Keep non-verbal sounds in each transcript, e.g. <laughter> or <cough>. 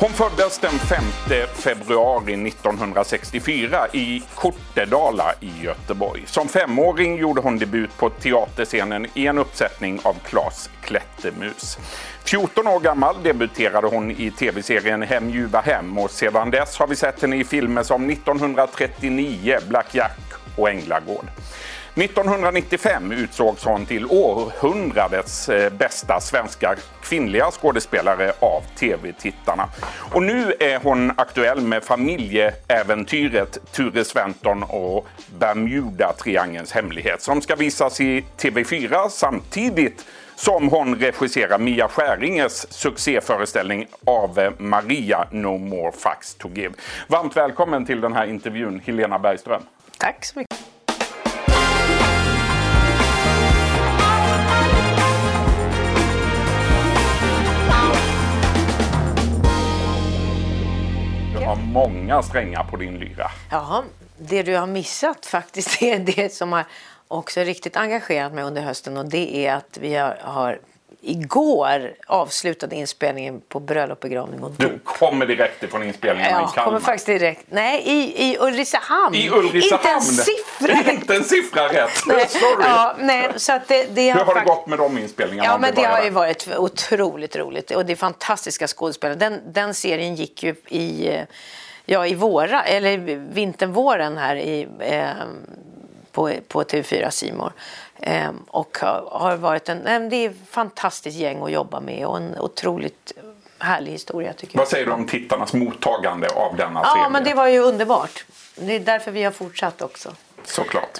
Hon föddes den 5 februari 1964 i Kortedala i Göteborg. Som femåring gjorde hon debut på teaterscenen i en uppsättning av Klas Klättermus. 14 år gammal debuterade hon i tv-serien Hem ljuva hem och sedan dess har vi sett henne i filmer som 1939, Black Jack och Änglagård. 1995 utsågs hon till århundradets eh, bästa svenska kvinnliga skådespelare av tv-tittarna. Och nu är hon aktuell med familjeäventyret Ture Sventon och Bermuda-triangelns hemlighet som ska visas i TV4 samtidigt som hon regisserar Mia Skäringes succéföreställning av Maria No More Facts To Give. Varmt välkommen till den här intervjun, Helena Bergström. Tack så mycket. Många strängar på din lyra. Ja, det du har missat faktiskt <laughs> är det som har också riktigt engagerat mig under hösten och det är att vi har, har igår avslutade inspelningen på bröllop, begravning och Du kommer direkt ifrån inspelningen Ja, i Kalmar. kommer faktiskt direkt. Nej, i, i Ulricehamn. I Ulricehamn. Inte en siffra. <laughs> Inte en siffra rätt. <laughs> Nej, Sorry. ja, nej, så att det, det Hur har det gått med de inspelningarna? Ja, men det har ju varit otroligt roligt och det är fantastiska skådespelare. Den, den serien gick ju i, ja, i våra, eller vintern, våren här i, eh, på, på TV4 Simor. Eh, och har, varit en, det är ett fantastiskt gäng att jobba med och en otroligt härlig historia tycker jag. Vad säger du om tittarnas mottagande av denna serie? Ja, men det var ju underbart. Det är därför vi har fortsatt också. Såklart.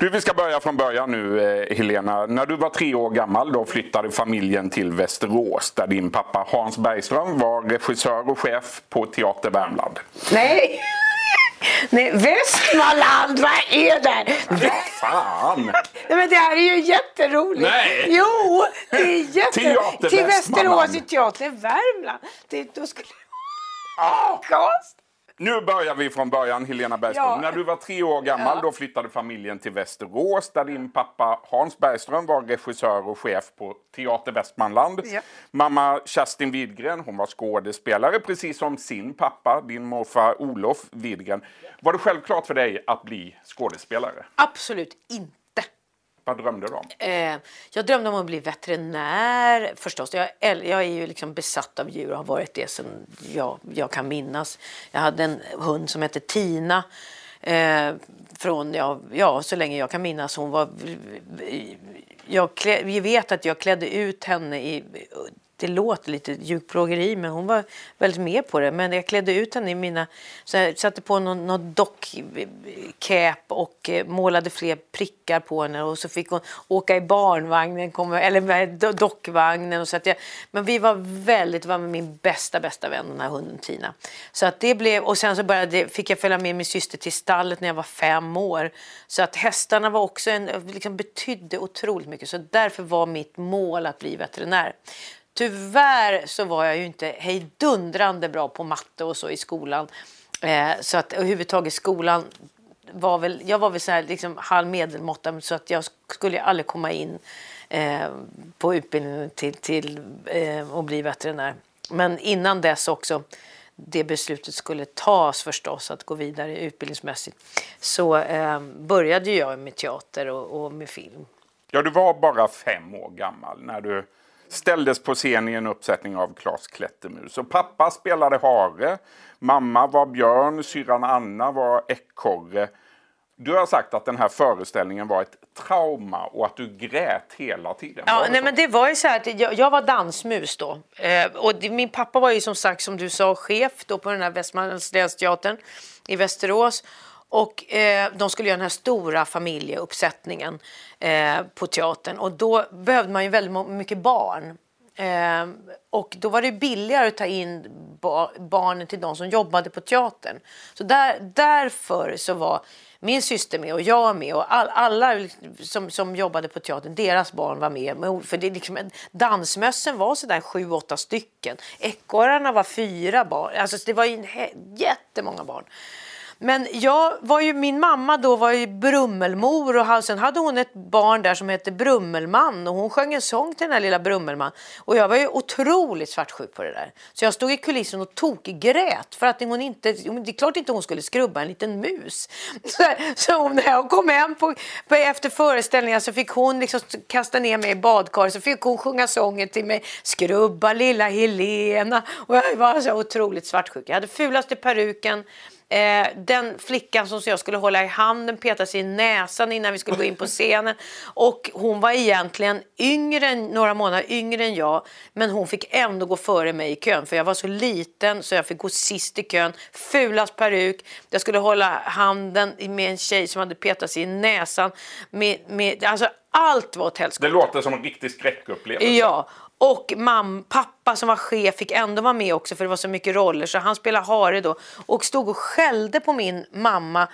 Du, vi ska börja från början nu, eh, Helena. När du var tre år gammal då flyttade familjen till Västerås där din pappa Hans Bergström var regissör och chef på Teater Värmland. Nej! Nej, Västmanland, vad är det? Fan! Nej, men det här är ju jätteroligt. Nej. Jo, det är jätteroligt. Teater Till. Västerås i Teater Värmland. Det, då skulle... Ah! Konst. Nu börjar vi från början, Helena Bergström. Ja. När du var tre år gammal Ja. då flyttade familjen till Västerås där din pappa Hans Bergström var regissör och chef på Teater Västmanland. Ja. Mamma Kerstin Widgren hon var skådespelare precis som sin pappa, din morfar Olof Widgren. Var det självklart för dig att bli skådespelare? Absolut inte. Vad drömde du om? Eh, jag drömde om att bli veterinär förstås. Jag, jag är ju liksom besatt av djur och har varit det sedan jag, jag kan minnas. Jag hade en hund som hette Tina. Eh, från, ja, ja, så länge jag kan minnas. Hon var... Jag, klä, vi vet att jag klädde ut henne i... Det låter lite djurplågeri men hon var väldigt med på det. Men jag klädde ut henne i mina... Så jag satte på någon, någon dockcap och eh, målade fler prickar på henne. Och så fick hon åka i barnvagnen, kom, eller dockvagnen. Och så att jag, men vi var väldigt, det var min bästa, bästa vän den här hunden Tina. Så att det blev, och sen så började, fick jag följa med min syster till stallet när jag var fem år. Så att hästarna var också en, liksom betydde otroligt mycket. Så därför var mitt mål att bli veterinär. Tyvärr så var jag ju inte hejdundrande bra på matte och så i skolan. Eh, så att överhuvudtaget skolan var väl, jag var väl så här liksom halv medelmåtta så att jag skulle aldrig komma in eh, på utbildningen till, till eh, att bli veterinär. Men innan dess också det beslutet skulle tas förstås att gå vidare utbildningsmässigt så eh, började ju jag med teater och, och med film. Ja, du var bara fem år gammal när du ställdes på scen i en uppsättning av Klas Klättermus. Och pappa spelade hare, mamma var björn, syrran Anna var ekorre. Du har sagt att den här föreställningen var ett trauma och att du grät hela tiden. Ja, det nej, så? men det var ju så här att jag, jag var dansmus då. Eh, och det, min pappa var ju som sagt, som du sa, chef då på den här Västmanlands länsteatern i Västerås. Och eh, de skulle göra den här stora familjeuppsättningen eh, på teatern. Och då behövde man ju väldigt mycket barn. Eh, och då var det billigare att ta in ba- barnen till de som jobbade på teatern. Så där, därför så var min syster med och jag med och all, alla som, som jobbade på teatern, deras barn var med. För det liksom, dansmössen var sådär sju, åtta stycken. Ekorrarna var fyra barn. Alltså det var ju jättemånga barn. Men jag var ju, min mamma då var ju Brummelmor och sen hade hon ett barn där som hette Brummelman och hon sjöng en sång till den här lilla Brummelman. Och jag var ju otroligt svartsjuk på det där. Så jag stod i kulissen och tokgrät för att hon inte, det är klart inte hon skulle skrubba en liten mus. <laughs> Så, så när jag kom hem på, på, efter föreställningen så fick hon liksom kasta ner mig i badkaret så fick hon sjunga sången till mig. Skrubba lilla Helena. Och jag var så otroligt svartsjuk. Jag hade fulaste peruken. Eh, den flickan som jag skulle hålla i handen petade sig i näsan innan vi skulle gå in på scenen. Och hon var egentligen yngre, några månader yngre än jag. Men hon fick ändå gå före mig i kön för jag var så liten så jag fick gå sist i kön. Fulast peruk. Jag skulle hålla handen med en tjej som hade petat sig i näsan. Med, med, alltså allt var åt helskotta. Det låter som en riktig skräckupplevelse. Ja, och mam, pappa som var chef fick ändå vara med också för det var så mycket roller så han spelade hare då och stod och skällde på min mamma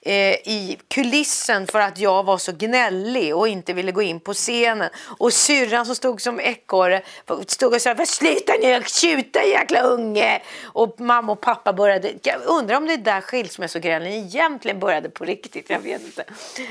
eh, i kulissen för att jag var så gnällig och inte ville gå in på scenen. Och syrran som stod som ekorre stod och sa sluta nu tjuta jäkla unge. Och mamma och pappa började, jag undrar om det är där skilsmässogrälen egentligen började på riktigt, jag vet inte.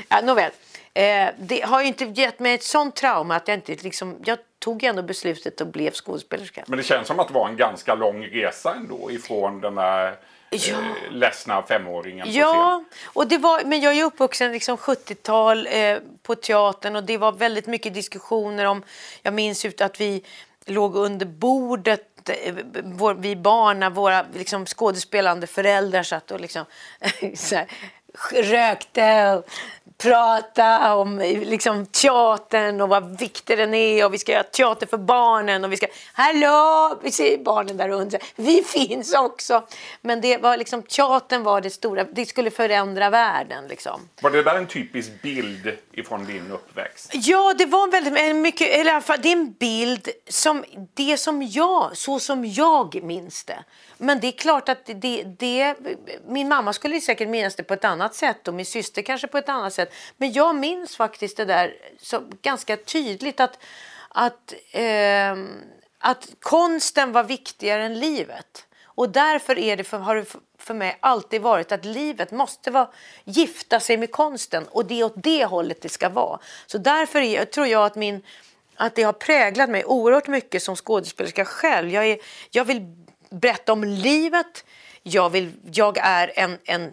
Ja, nåväl. Eh, det har ju inte gett mig ett sånt trauma att jag inte liksom, jag tog ändå beslutet och blev skådespelerska. Men det känns som att det var en ganska lång resa ändå ifrån den där ja. eh, ledsna femåringen Ja, och det var, men jag är uppvuxen liksom 70-tal eh, på teatern och det var väldigt mycket diskussioner om, jag minns ut att vi låg under bordet eh, vår, vi barn våra liksom, skådespelande föräldrar satt och liksom, <laughs> så här, rökte och prata om liksom, teatern och vad viktig den är och vi ska göra teater för barnen och vi ska Hallå! Vi ser barnen där under. Vi <laughs> finns också. Men det var liksom teatern var det stora. Det skulle förändra världen liksom. Var det där en typisk bild ifrån din uppväxt? Ja, det var väldigt mycket, eller i alla fall det är en bild som det som jag, så som jag minns det. Men det är klart att det, det, min mamma skulle säkert minnas det på ett annat sätt och min syster kanske på ett annat sätt. Men jag minns faktiskt det där så ganska tydligt att, att, eh, att konsten var viktigare än livet. Och därför är det för, har det för mig alltid varit att livet måste vara, gifta sig med konsten och det är åt det hållet det ska vara. Så därför är, tror jag att, min, att det har präglat mig oerhört mycket som skådespelerska själv. Jag, är, jag vill berätta om livet. Jag, vill, jag är en, en,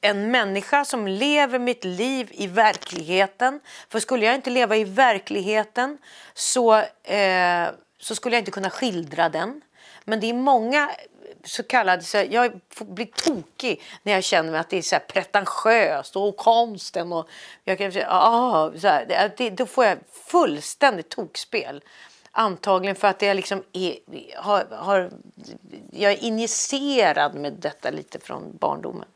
en människa som lever mitt liv i verkligheten. För skulle jag inte leva i verkligheten så, eh, så skulle jag inte kunna skildra den. Men det är många så kallade, så jag blir tokig när jag känner mig att det är så här pretentiöst och konsten och jag kan säga, ah, så här, det, då får jag fullständigt tokspel. Antagligen för att jag liksom är, har, har, jag är injicerad med detta lite från barndomen.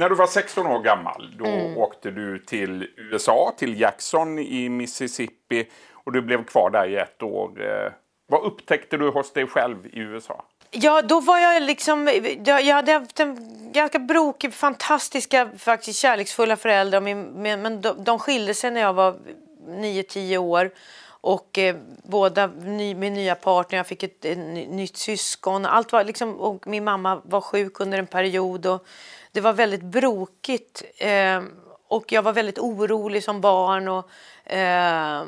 När du var 16 år gammal då mm. åkte du till USA, till Jackson i Mississippi och du blev kvar där i ett år. Eh, vad upptäckte du hos dig själv i USA? Ja, då var jag liksom... Jag hade haft en ganska brokig, fantastiska, faktiskt kärleksfulla föräldrar. Men de, de skilde sig när jag var 9-10 år. Och eh, båda ny, med nya partner, jag fick ett, ett nytt syskon. Allt var liksom, och min mamma var sjuk under en period. Och det var väldigt brokigt. Eh, och jag var väldigt orolig som barn. Och, eh,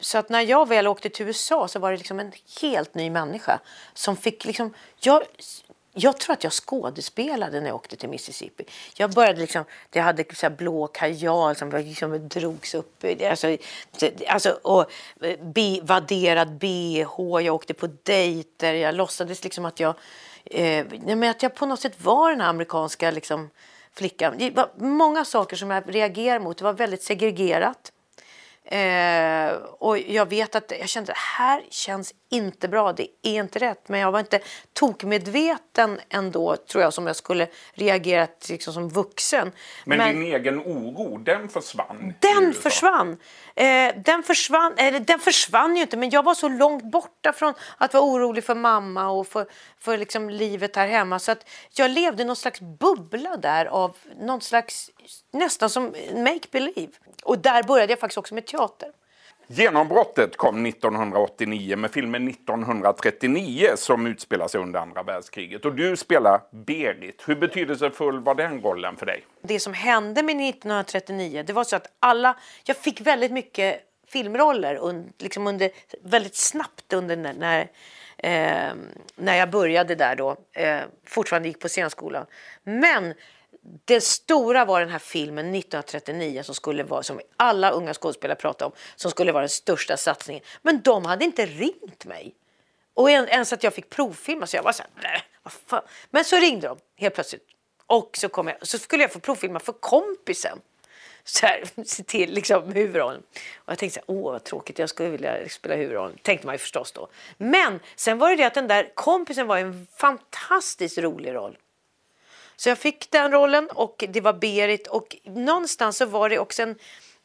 så att när jag väl åkte till USA så var det liksom en helt ny människa. Som fick liksom, jag, jag tror att jag skådespelade när jag åkte till Mississippi. Jag började liksom, jag hade så här blå kajal som liksom drogs upp. Alltså, alltså, och eh, be, vadderad bh, jag åkte på dejter. Jag låtsades liksom att jag, eh, men att jag på något sätt var den här amerikanska liksom, flickan. Det var många saker som jag reagerade mot. Det var väldigt segregerat. Eh, och jag vet att jag kände att det här känns inte bra, det är inte rätt. Men jag var inte tokmedveten ändå, tror jag, som jag skulle reagerat liksom, som vuxen. Men, men din egen oro, den försvann? Den försvann. Eh, den försvann, eller den försvann ju inte, men jag var så långt borta från att vara orolig för mamma och för, för liksom livet här hemma. Så att jag levde i någon slags bubbla där av någon slags, nästan som make believe. Och där började jag faktiskt också med teater. Genombrottet kom 1989 med filmen 1939 som utspelar sig under andra världskriget. Och du spelar Berit. Hur betydelsefull var den rollen för dig? Det som hände med 1939 det var så att alla, jag fick väldigt mycket filmroller un, liksom under, väldigt snabbt under när, när, eh, när jag började där då. Eh, fortfarande gick på scenskolan. Men det stora var den här filmen 1939 som skulle vara, som alla unga skådespelare pratade om, som skulle vara den största satsningen. Men de hade inte ringt mig. Och ens att jag fick provfilma så jag var så här, vad fan. Men så ringde de helt plötsligt. Och så, kom jag, så skulle jag få provfilma för kompisen. Så här, <laughs> se till liksom huvudrollen. Och jag tänkte så här, åh vad tråkigt, jag skulle vilja spela huvudrollen. Tänkte man ju förstås då. Men sen var det det att den där kompisen var en fantastiskt rolig roll. Så jag fick den rollen och det var Berit och någonstans så var det också en,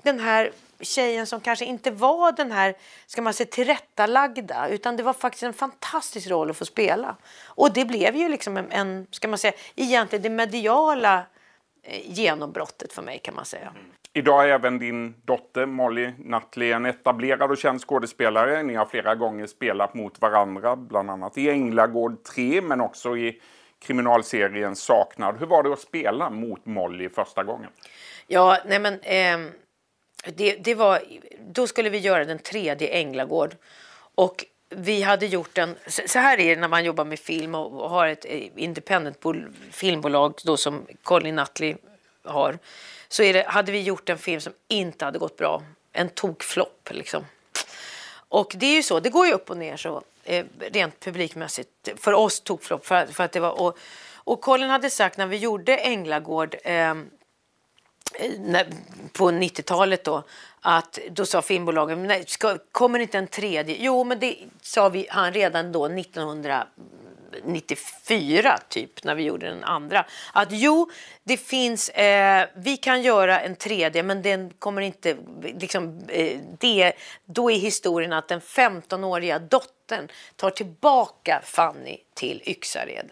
den här tjejen som kanske inte var den här ska man säga, tillrättalagda utan det var faktiskt en fantastisk roll att få spela. Och det blev ju liksom en, en ska man säga, egentligen det mediala eh, genombrottet för mig kan man säga. Idag är även din dotter Molly Nutley en etablerad och känd skådespelare. Ni har flera gånger spelat mot varandra, bland annat i Änglagård 3 men också i kriminalserien Saknad. Hur var det att spela mot Molly första gången? Ja, nej men eh, det, det var, då skulle vi göra den tredje Änglagård och vi hade gjort en, så här är det när man jobbar med film och har ett eh, independent filmbolag då som Colin Nutley har. Så är det, hade vi gjort en film som inte hade gått bra. En tokflopp liksom. Och det är ju så, det går ju upp och ner så eh, rent publikmässigt. För oss tokflopp. För, för att det var, och, och Colin hade sagt när vi gjorde Änglagård ehm, eh, när, på 90-talet då att då sa filmbolagen nej, ska, kommer inte en tredje? Jo, men det sa vi, han redan då 1994 typ när vi gjorde den andra. Att jo, det finns, eh, vi kan göra en tredje men den kommer inte, liksom, eh, det, då är historien att den 15-åriga dottern tar tillbaka Fanny till Yxared.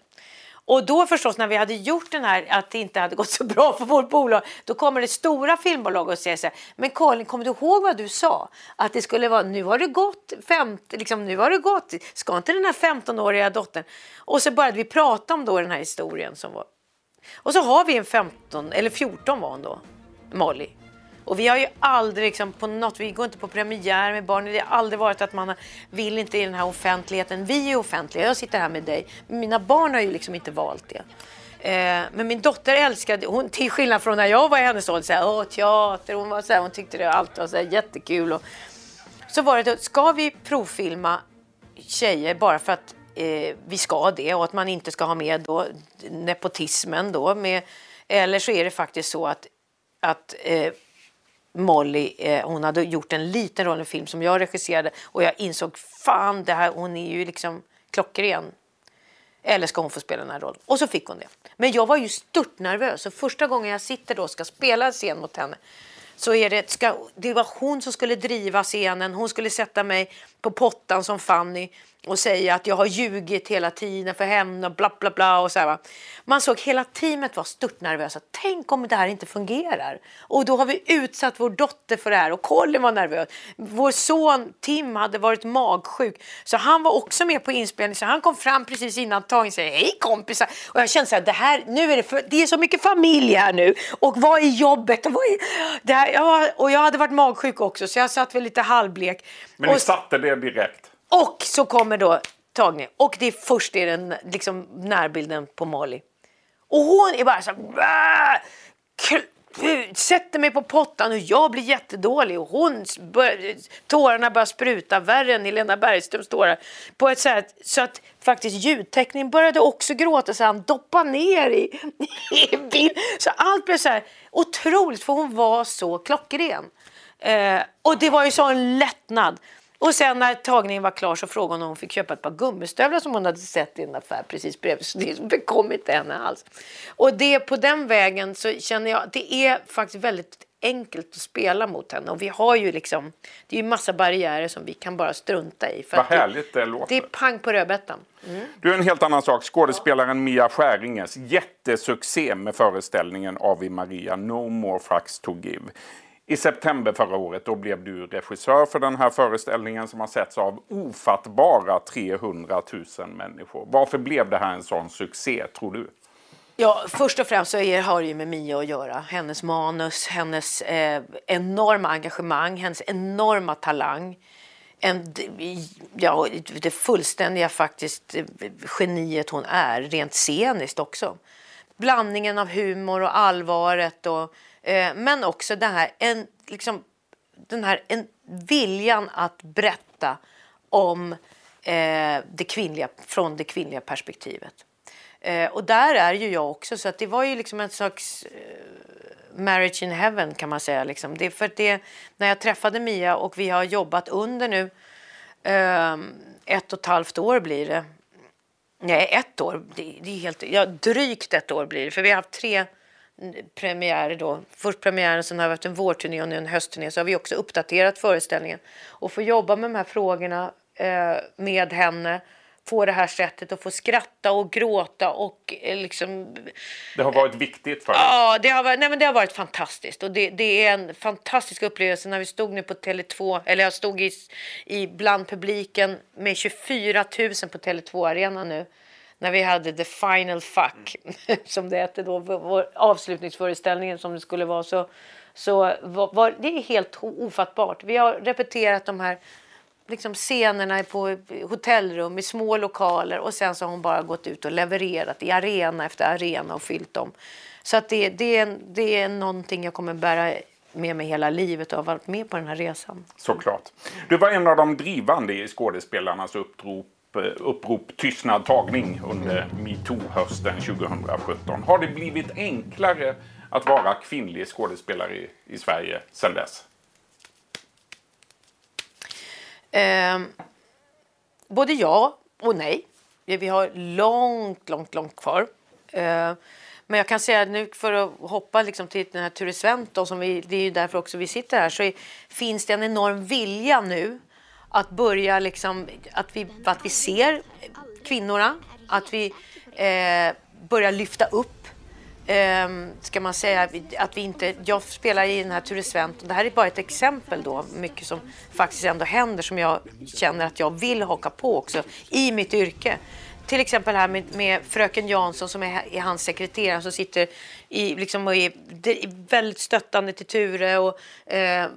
Och då förstås när vi hade gjort den här, att det inte hade gått så bra för vårt bolag, då kommer det stora filmbolag och säger så här, men Karin, kommer du ihåg vad du sa? Att det skulle vara, nu har det gått fem, liksom nu har det gått, ska inte den här 15-åriga dottern? Och så började vi prata om då den här historien som var. Och så har vi en 15, eller 14 var hon då, Molly. Och vi har ju aldrig liksom på något, vi går inte på premiär med barnen. Det har aldrig varit att man vill inte i den här offentligheten. Vi är offentliga, jag sitter här med dig. Mina barn har ju liksom inte valt det. Eh, men min dotter älskade, hon, till skillnad från när jag var i hennes ålder, såhär, åh teater, hon, var såhär, hon tyckte det allt var såhär, jättekul. Och, så var det, ska vi provfilma tjejer bara för att eh, vi ska det och att man inte ska ha med då nepotismen då med, eller så är det faktiskt så att, att eh, Molly, eh, hon hade gjort en liten roll i en film som jag regisserade och jag insåg fan det här, hon är ju liksom klockren. Eller ska hon få spela den här rollen? Och så fick hon det. Men jag var ju stört nervös och första gången jag sitter då och ska spela en scen mot henne så är det, ska, det var hon som skulle driva scenen. Hon skulle sätta mig på pottan som Fanny och säga att jag har ljugit hela tiden för henne och bla bla bla. Och så här, va. Man såg hela teamet var störtnervösa. Tänk om det här inte fungerar. Och då har vi utsatt vår dotter för det här och Colin var nervös. Vår son Tim hade varit magsjuk så han var också med på inspelningen. Så han kom fram precis innan tagningen och sa hej kompisar. Och jag kände så här, det här, nu är det, för, det är så mycket familj här nu. Och vad är jobbet? Och, vad är, det här, jag, och jag hade varit magsjuk också så jag satt väl lite halvblek. Men ni och, satte det direkt? Och så kommer då tagning. Och det är först är den liksom närbilden på Molly. Och hon är bara så här, sätter mig på pottan och jag blir jättedålig och hon bör, tårarna börjar spruta värre än Helena Bergströms tårar. På ett sätt så att faktiskt ljudtekniken började också gråta så han doppade ner i, <laughs> i bild. Så allt blev så här otroligt för hon var så klockren. Eh, och det var ju så en lättnad. Och sen när tagningen var klar så frågade hon om hon fick köpa ett par gummistövlar som hon hade sett i en affär precis bredvid. Så det bekom inte henne alls. Och det, på den vägen så känner jag att det är faktiskt väldigt enkelt att spela mot henne. Och vi har ju liksom, det är ju massa barriärer som vi kan bara strunta i. För Vad härligt det, det låter. Det är pang på rödbetan. Mm. Du, en helt annan sak. Skådespelaren Mia Skäringes jättesuccé med föreställningen Ave Maria, No more fucks to give. I september förra året då blev du regissör för den här föreställningen som har setts av ofattbara 300 000 människor. Varför blev det här en sån succé, tror du? Ja, först och främst så har det ju med Mia att göra. Hennes manus, hennes eh, enorma engagemang, hennes enorma talang. En, ja, det fullständiga faktiskt eh, geniet hon är, rent sceniskt också. Blandningen av humor och allvaret och Eh, men också den här, en, liksom, den här en, viljan att berätta om eh, det kvinnliga, från det kvinnliga perspektivet. Eh, och där är ju jag också, så att det var ju liksom en slags eh, marriage in heaven kan man säga. Liksom. Det, för det, när jag träffade Mia och vi har jobbat under nu eh, ett och ett halvt år blir det. Nej, ett år. Det, det är helt, ja, drygt ett år blir det. För vi har haft tre premiärer då. Först premiären, sen har vi haft en vårturné och nu en höstturné. Så har vi också uppdaterat föreställningen. Och få jobba med de här frågorna eh, med henne på det här sättet och få skratta och gråta och eh, liksom... Det har varit viktigt för dig? Ja, det har varit, nej, men det har varit fantastiskt. Och det, det är en fantastisk upplevelse när vi stod nu på Tele2, eller jag stod i, i bland publiken med 24 000 på Tele2 Arena nu när vi hade The Final Fuck, mm. <laughs> som det hette då, vår avslutningsföreställningen som det skulle vara, så, så var, var, det är helt ofattbart. Vi har repeterat de här liksom scenerna på hotellrum i små lokaler och sen så har hon bara gått ut och levererat i arena efter arena och fyllt dem. Så att det, det, är, det är någonting jag kommer bära med mig hela livet och har varit med på den här resan. Såklart. Du var en av de drivande i skådespelarnas upprop upprop tystnad tagning under metoo-hösten 2017. Har det blivit enklare att vara kvinnlig skådespelare i, i Sverige sedan dess? Eh, både ja och nej. Vi har långt, långt, långt kvar. Eh, men jag kan säga nu för att hoppa liksom till den här Ture Sventon, som vi, det är ju därför också vi sitter här, så är, finns det en enorm vilja nu att börja liksom, att vi, att vi ser kvinnorna, att vi eh, börjar lyfta upp eh, ska man säga att vi inte, jag spelar i den här Ture Sventon, det här är bara ett exempel då, mycket som faktiskt ändå händer som jag känner att jag vill haka på också i mitt yrke till exempel här med, med fröken Jansson som är, är hans sekreterare som sitter i, liksom, och är, väldigt stöttande till Ture och eh,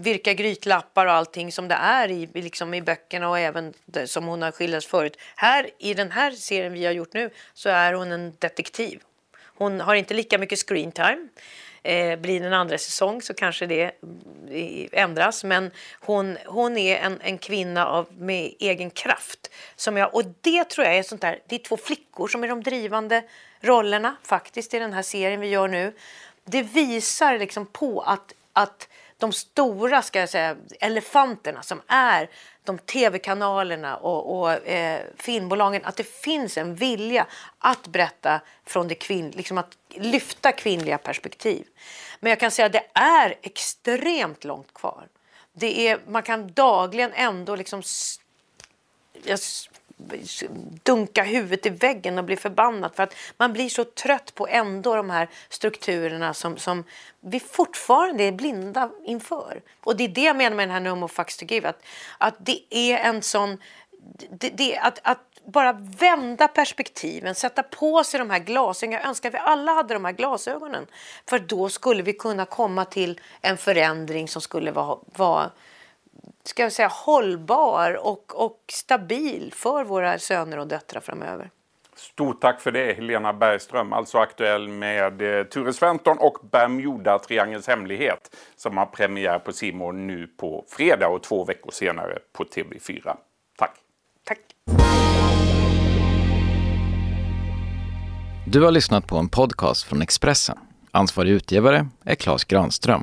virka grytlappar och allting som det är i, liksom i böckerna och även det, som hon har skildrats förut. Här i den här serien vi har gjort nu så är hon en detektiv. Hon har inte lika mycket screen time. Eh, blir det en andra säsong så kanske det eh, ändras. Men hon, hon är en, en kvinna av, med egen kraft. Som jag, och det tror jag är sånt där, det är två flickor som är de drivande rollerna faktiskt i den här serien vi gör nu. Det visar liksom på att, att de stora ska jag säga, elefanterna som är de tv-kanalerna och, och eh, filmbolagen att det finns en vilja att berätta från det kvinnliga, liksom att lyfta kvinnliga perspektiv. Men jag kan säga att det är extremt långt kvar. Det är, man kan dagligen ändå liksom dunka huvudet i väggen och bli förbannad för att man blir så trött på ändå de här strukturerna som, som vi fortfarande är blinda inför. Och det är det jag menar med den här No more fucks to give. Att, att det är en sån... Det, det, att, att bara vända perspektiven, sätta på sig de här glasögonen. Jag önskar att vi alla hade de här glasögonen. För då skulle vi kunna komma till en förändring som skulle vara, vara ska jag säga, hållbar och, och stabil för våra söner och döttrar framöver. Stort tack för det Helena Bergström, alltså aktuell med eh, Ture Sventon och Bermuda Triangelns hemlighet som har premiär på Simon nu på fredag och två veckor senare på TV4. Tack! Tack! Du har lyssnat på en podcast från Expressen. Ansvarig utgivare är Klas Granström.